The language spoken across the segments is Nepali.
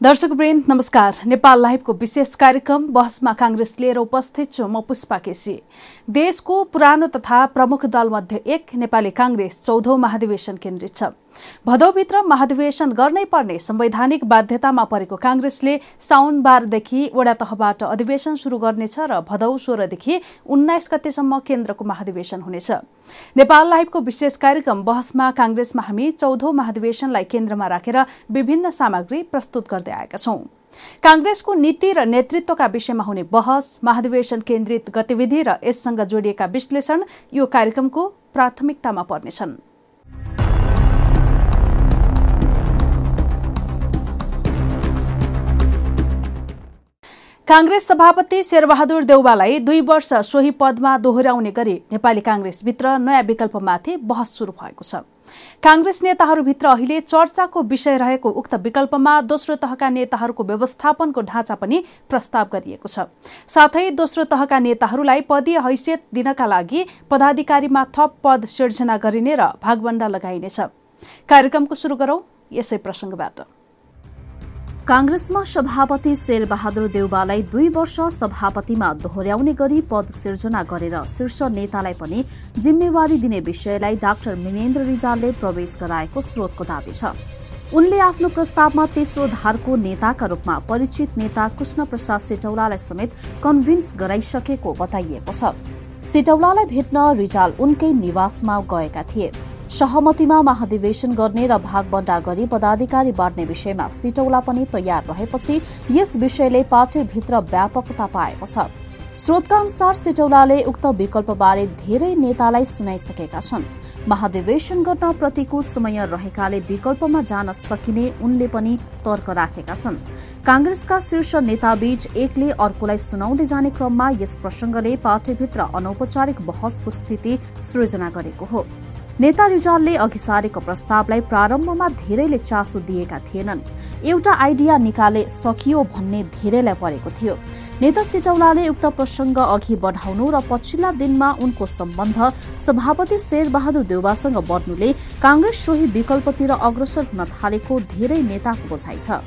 दर्शक वृन्द नमस्कार। नेपाल लाइभको विशेष कार्यक्रम बहसमा काङ्ग्रेस लिएर उपस्थित छु म पुष्पा केसी। देशको पुरानो तथा प्रमुख दलमध्ये एक नेपाली काङ्ग्रेस चौधौं महाधिवेशन केन्द्रित छ। भदौभित्र महाधिवेशन गर्नै पर्ने संवैधानिक बाध्यतामा परेको काङ्ग्रेसले साउन बाह्रदेखि वडा तहबाट अधिवेशन शुरू गर्नेछ र भदौ सोह्रदेखि उन्नाइस गतेसम्म केन्द्रको महाधिवेशन हुनेछ। नेपाल लाइभको विशेष कार्यक्रम बहसमा काङ्ग्रेसमा हामी चौधौं महाधिवेशनलाई केन्द्रमा राखेर विभिन्न सामग्री प्रस्तुत गर्दै आएका छौं। काङ्ग्रेसको नीति र नेतृत्वका विषयमा हुने बहस महाधिवेशन केन्द्रित गतिविधि र यससँग जोडिएका विश्लेषण यो कार्यक्रमको प्राथमिकतामा पर्नेछन्। काङ्ग्रेस सभापति शेरबहादुर देउवालाई दुई वर्ष सोही पदमा दोहोर्याउने गरी नेपाली काङ्ग्रेसभित्र नयाँ विकल्पमाथि बहस शुरू भएको छ। काङ्ग्रेस नेताहरूभित्र अहिले चर्चाको विषय रहेको उक्त विकल्पमा दोस्रो तहका नेताहरूको व्यवस्थापनको ढाँचा पनि प्रस्ताव गरिएको छ। साथै दोस्रो तहका नेताहरूलाई पदीय हैसियत दिनका लागि पदाधिकारीमा थप पद सिर्जना गरिने र भागवण्डा लगाइनेछ कार्यक्रमको शुरू गरौं। यसै प्रसंगबाट। कांग्रेसमा सभापति शेरबहादुर देउबालाई दुई वर्ष सभापतिमा दोहोर्याउने गरी पद सिर्जना गरेर शीर्ष नेतालाई पनि जिम्मेवारी दिने विषयलाई डाक्टर मिनेन्द्र रिजालले प्रवेश गराएको स्रोतको दावी छ। उनले आफ्नो प्रस्तावमा तेस्रो धारको नेताका रूपमा परिचित नेता कृष्ण प्रसाद सेटौलालाई समेत कन्भिन्स गराइसकेको बताइएको छ। सेटौलालाई भेट्न रिजाल उनकै निवासमा गएका थिए। सहमतिमा महाधिवेशन गर्ने र भागबण्डा गरी पदाधिकारी बाँड्ने विषयमा सिटौला पनि तयार रहेपछि यस विषयले पार्टीभित्र व्यापकता पाएको छ। स्रोतका अनुसार सिटौलाले उक्त विकल्पबारे धेरै नेतालाई सुनाइसकेका छन्। महाधिवेशन गर्न प्रतिकूल समय रहेकाले विकल्पमा जान सकिने उनले पनि तर्क राखेका छन्। कांग्रेसका शीर्ष नेताबीच एकले अर्कोलाई सुनाउँदै जाने क्रममा यस प्रसंगले पार्टीभित्र अनौपचारिक बहसको स्थिति सृजना गरेको हो। नेता रिजालले अघि सारेको प्रस्तावलाई प्रारम्भमा धेरैले चासो दिएका थिएनन्। एउटा आइडिया निकाले सकियो भन्ने धेरैलाई परेको थियो। नेता सिटौलाले उक्त प्रसंग अघि बढ़ाउनु र पछिल्ला दिनमा उनको सम्बन्ध सभापति शेरबहादुर देउवासँग बढ्नुले कांग्रेस सोही विकल्पतिर अग्रसर हुन थालेको धेरै नेताको बुझाइ छ।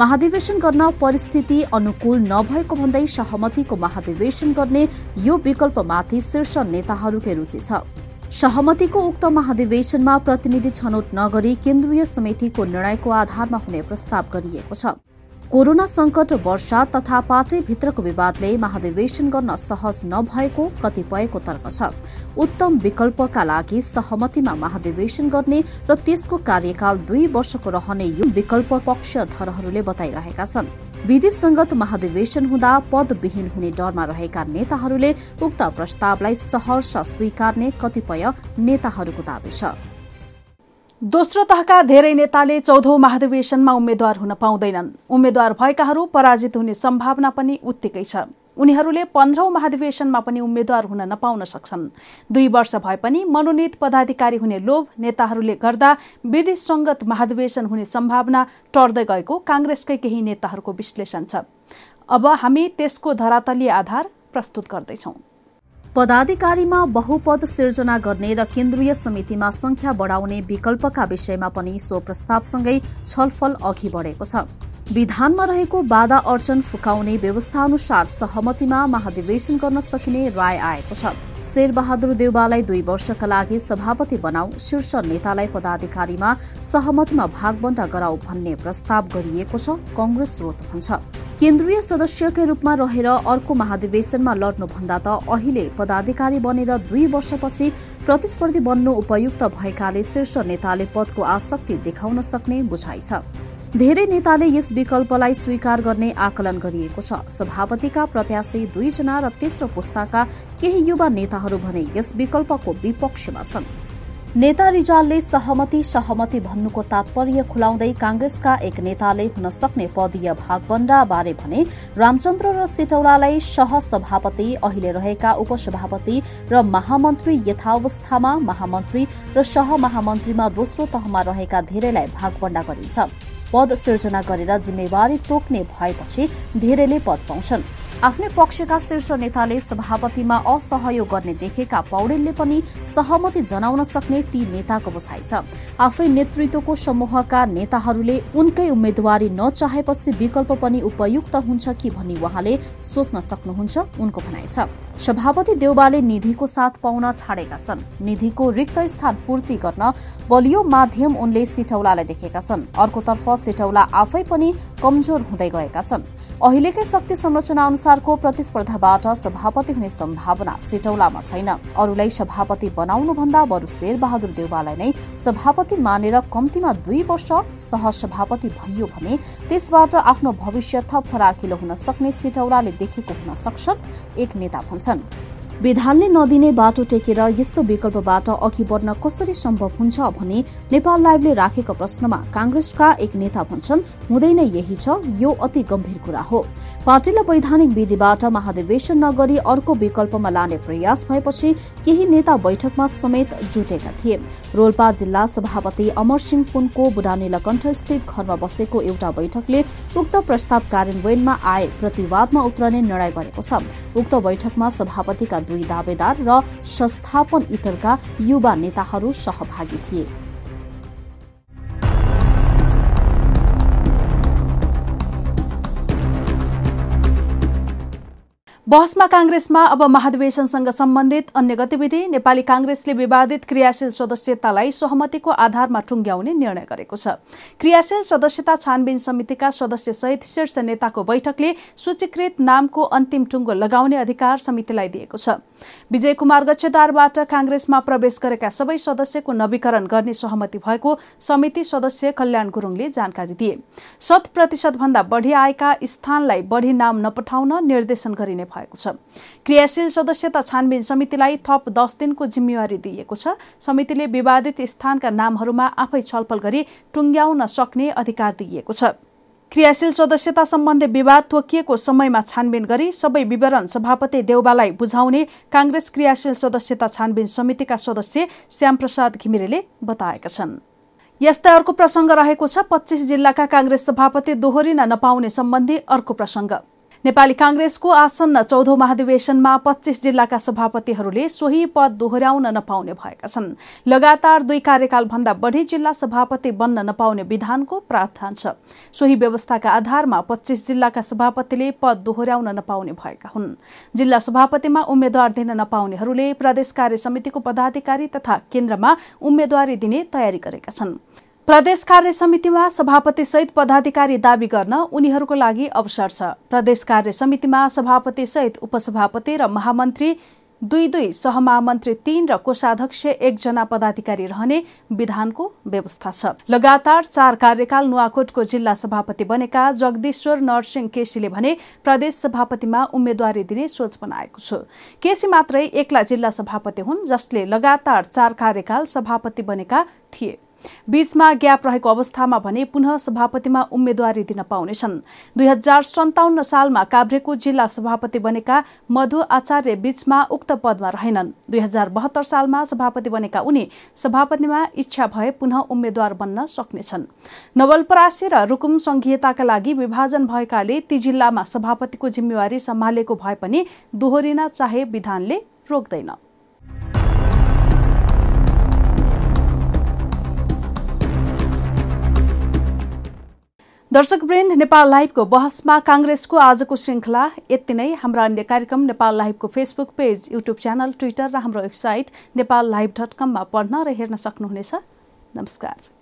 महाधिवेशन गर्न परिस्थिति अनुकूल नभएको भन्दै सहमतिको महाधिवेशन गर्ने यो विकल्पमाथि शीर्ष नेताहरूकै रुचि छ। सहमतिको उक्त महाधिवेशनमा प्रतिनिधि छनौट नगरी केन्द्रीय समितिको निर्णयको आधारमा हुने प्रस्ताव गरिएको छ। कोरोना संकट वर्षा तथा पार्टीभित्रको विवादले महाधिवेशन गर्न सहज नभएको कतिपयको तर्क छ। उत्तम विकल्पका लागि सहमतिमा महाधिवेशन गर्ने र त्यसको कार्यकाल दुई वर्षको रहने यो विकल्प पक्षधरहरूले बताइरहेका छन्। विधिसंगत महाधिवेशन हुँदा पदविहीन हुने डरमा रहेका नेताहरूले उक्त प्रस्तावलाई सहर्ष स्वीकार्ने कतिपय नेताहरूको दावी छ। दोस्रो तहका धेरै नेताले चौधौं महाधिवेशनमा उम्मेद्वार हुन पाउँदैनन्। उम्मेद्वार भएकाहरू पराजित हुने सम्भावना पनि उत्तिकै छ। उनीहरूले पन्ध्रौं महाधिवेशनमा पनि उम्मेद्वार हुन नपाउन सक्छन्। दुई वर्ष भए पनि मनोनित पदाधिकारी हुने लोभ नेताहरूले गर्दा विधिसंगत महाधिवेशन हुने सम्भावना टर्दै गएको काङ्ग्रेसकै केही नेताहरूको विश्लेषण छ। अब हामी त्यसको धरातलीय आधार प्रस्तुत गर्दैछौ। पदाधिकारीमा बहुपद सिर्जना गर्ने र केन्द्रीय समितिमा संख्या बढ़ाउने विकल्पका विषयमा पनि सो प्रस्तावसँगै छलफल अघि बढ़ेको छ। विधानमा रहेको बाधा अर्चन फुकाउने व्यवस्था अनुसार सहमतिमा महाधिवेशन गर्न सकिने राय आएको छ। शेरबहादुर देउबालाई दुई वर्षका लागि सभापति बनाऊ शीर्ष नेतालाई पदाधिकारीमा सहमतिमा भागबण्डा गराऊ भन्ने प्रस्ताव गरिएको छ कंग्रेस स्रोत भन्छ। केन्द्रीय सदस्यकै रूपमा रहेर अर्को महाधिवेशनमा लड्नुभन्दा त अहिले पदाधिकारी बनेर दुई वर्षपछि प्रतिस्पर्धी बन्नु उपयुक्त भएकाले शीर्ष नेताले पदको आसक्ति देखाउन सक्ने बुझाइ छ। धेरै नेताले यस विकल्पलाई स्वीकार गर्ने आकलन गरिएको छ। सभापतिका प्रत्याशी दुईजना र तेस्रो पुस्ताका केही युवा नेताहरू भने यस विकल्पको विपक्षमा छन्। नेता रिजालले सहमति सहमति भन्नुको तात्पर्य खुलाउँदै कांग्रेसका एक नेताले हुन सक्ने पदीय भागबण्डा बारे भने रामचन्द्र र सिटौलालाई सहसभापति अहिले रहेका उपसभापति र महामन्त्री यथावस्थामा महामन्त्री र सहमहामन्त्रीमा दोस्रो तहमा रहेका धेरैलाई भागबण्डा गरिन्छ। पद सिर्जना गरेर जिम्मेवारी तोक्ने भएपछि धेरैले पद पाउँछन्। आफ्नै पक्षका शीर्ष नेताले सभापतिमा असहयोग गर्ने देखेका पौडेलले पनि सहमति जनाउन सक्ने ती नेताको बुझाइ छ। आफै नेतृत्वको समूहका नेताहरूले उनकै उम्मेद्वारी नचाहेपछि विकल्प पनि उपयुक्त हुन्छ कि भनी उहाँले सोच्न सक्नुहुन्छ उनको भनाइ छ। सभापति देउबाले निधिको साथ पाउन छाडेका छन्। निधिको रिक्त स्थान पूर्ति गर्न बलियो माध्यम उनले सिटौलालाई देखेका छन्। अर्कोतर्फ सिटौला आफै पनि कमजोर हुँदै गएका छन्। अहिलेकै शक्ति संरचना अनुसारको प्रतिस्पर्धाबाट सभापति हुने सम्भावना सिटौलामा छैन। अरूलाई सभापति बनाउनुभन्दा बरु शेरबहादुर देउबालाई नै सभापति मानेर कम्तीमा दुई वर्ष सहसभापति भइयो भने त्यसबाट आफ्नो भविष्य थप फराकिलो हुन सक्ने सिटौलाले देखेको हुन सक्छन् एक नेता भन्छन्। विधानले नदिने बाटो टेकेर यस्तो विकल्पबाट अघि बढ्न कसरी सम्भव हुन्छ भने नेपाल लाइभले राखेको प्रश्नमा कांग्रेसका एक नेता भन्छन् हुँदैन यही छ यो अति गम्भीर कुरा हो। पार्टीलाई वैधानिक विधिबाट महाधिवेशन नगरी अर्को विकल्पमा लाने प्रयास भएपछि केही नेता बैठकमा समेत जुटेका थिए। रोल्पा जिल्ला सभापति अमर सिंह पुनको बुढानीलकण्ठ स्थित घरमा बसेको एउटा बैठकले उक्त प्रस्ताव कार्यान्वयनमा आए प्रतिवादमा उत्रने निर्णय गरेको छ। उक्त बैठकमा सभापतिका दुई दावेदार र संस्थापन इतरका युवा नेताहरू सहभागी थिए। बहसमा काङ्ग्रेसमा अब महाधिवेशनसँग सम्बन्धित अन्य गतिविधि नेपाली काङ्ग्रेसले विवादित क्रियाशील सदस्यतालाई सहमतिको आधारमा टुङ्ग्याउने निर्णय गरेको छ। क्रियाशील सदस्यता छानबिन समितिका सदस्यसहित शीर्ष नेताको बैठकले सूचीकृत नामको अन्तिम टुङ्गो लगाउने अधिकार समितिलाई दिएको छ। विजय कुमार गच्छेदारबाट काङ्ग्रेसमा प्रवेश गरेका सबै सदस्यको नवीकरण गर्ने सहमति भएको समिति सदस्य कल्याण गुरूङले जानकारी दिए। शत प्रतिशतभन्दा बढ़ी आएका स्थानलाई बढ़ी नाम नपठाउन निर्देशन गरिने भएको छ। क्रियाशील सदस्यता छानबिन समितिलाई थप दस दिनको जिम्मेवारी दिइएको छ। समितिले विवादित स्थानका नामहरूमा आफै छलफल गरी टुङ्ग्याउन सक्ने अधिकार दिइएको छ। क्रियाशील सदस्यता सम्बन्धी विवाद तोकिएको समयमा छानबिन गरी सबै विवरण सभापति देउबालाई बुझाउने काङ्ग्रेस क्रियाशील सदस्यता छानबिन समितिका सदस्य श्यामप्रसाद घिमिरेले बताएका छन्। यस्तै अर्को प्रसङ्ग रहेको छ। पच्चिस जिल्लाका काङ्ग्रेस सभापति दोहोरिन नपाउने सम्बन्धी अर्को प्रसङ्ग। नेपाली काङ्ग्रेसको आसन्न चौधौं महाधिवेशनमा पच्चिस जिल्लाका सभापतिहरूले सोही पद दोहोर्याउन नपाउने भएका छन्। लगातार दुई कार्यकाल भन्दा बढ़ी जिल्ला सभापति बन्न नपाउने विधानको प्रावधान छ। सोही व्यवस्थाका आधारमा पच्चिस जिल्लाका सभापतिले पद दोहोर्याउन नपाउने भएका हुन्। जिल्ला सभापतिमा उम्मेद्वार दिन नपाउनेहरूले प्रदेश कार्य समितिको पदाधिकारी तथा केन्द्रमा उम्मेद्वारी दिने तयारी गरेका छन्। प्रदेश कार्य समितिमा सभापति सहित पदाधिकारी दावी गर्न उनीहरूको लागि अवसर छ। प्रदेश कार्य समितिमा सभापति सहित उपसभापति र महामन्त्री दुई दुई सहमहामन्त्री तीन र कोषाध्यक्ष एकजना पदाधिकारी रहने विधानको व्यवस्था छ। लगातार चार कार्यकाल नुवाकोटको जिल्ला सभापति बनेका जगदीश्वर नरसिंह केसीले भने प्रदेश सभापतिमा उम्मेद्वारी दिने सोच बनाएको छु। केसी मात्रै एक्ला जिल्ला सभापति हुन् जसले लगातार चार कार्यकाल सभापति बनेका थिए। बीचमा ग्याप रहेको अवस्थामा भने पुनः सभापतिमा उम्मेद्वारी दिन पाउनेछन्। दुई हजार सन्ताउन्न सालमा काभ्रेको जिल्ला सभापति बनेका मधु आचार्य बीचमा उक्त पदमा रहेनन्। दुई हजार बहत्तर सालमा सभापति बनेका उनी सभापतिमा इच्छा भए पुनः उम्मेद्वार बन्न सक्नेछन्। नवलपरासी र रुकुम संघीयताका लागि विभाजन भएकाले ती जिल्लामा सभापतिको जिम्मेवारी सम्हालेको भए पनि दोहोरिन चाहे विधानले रोक्दैन। दर्शकवृन्द नेपाल लाइभको बहसमा काङ्ग्रेसको आजको श्रृङ्खला। यति नै हाम्रा अन्य कार्यक्रम Nepal लाइभको Facebook page YouTube channel Twitter र हाम्रो वेबसाइट नेपाल लाइभ डट कममा पढ्न र हेर्न सक्नुहुनेछ। नमस्कार।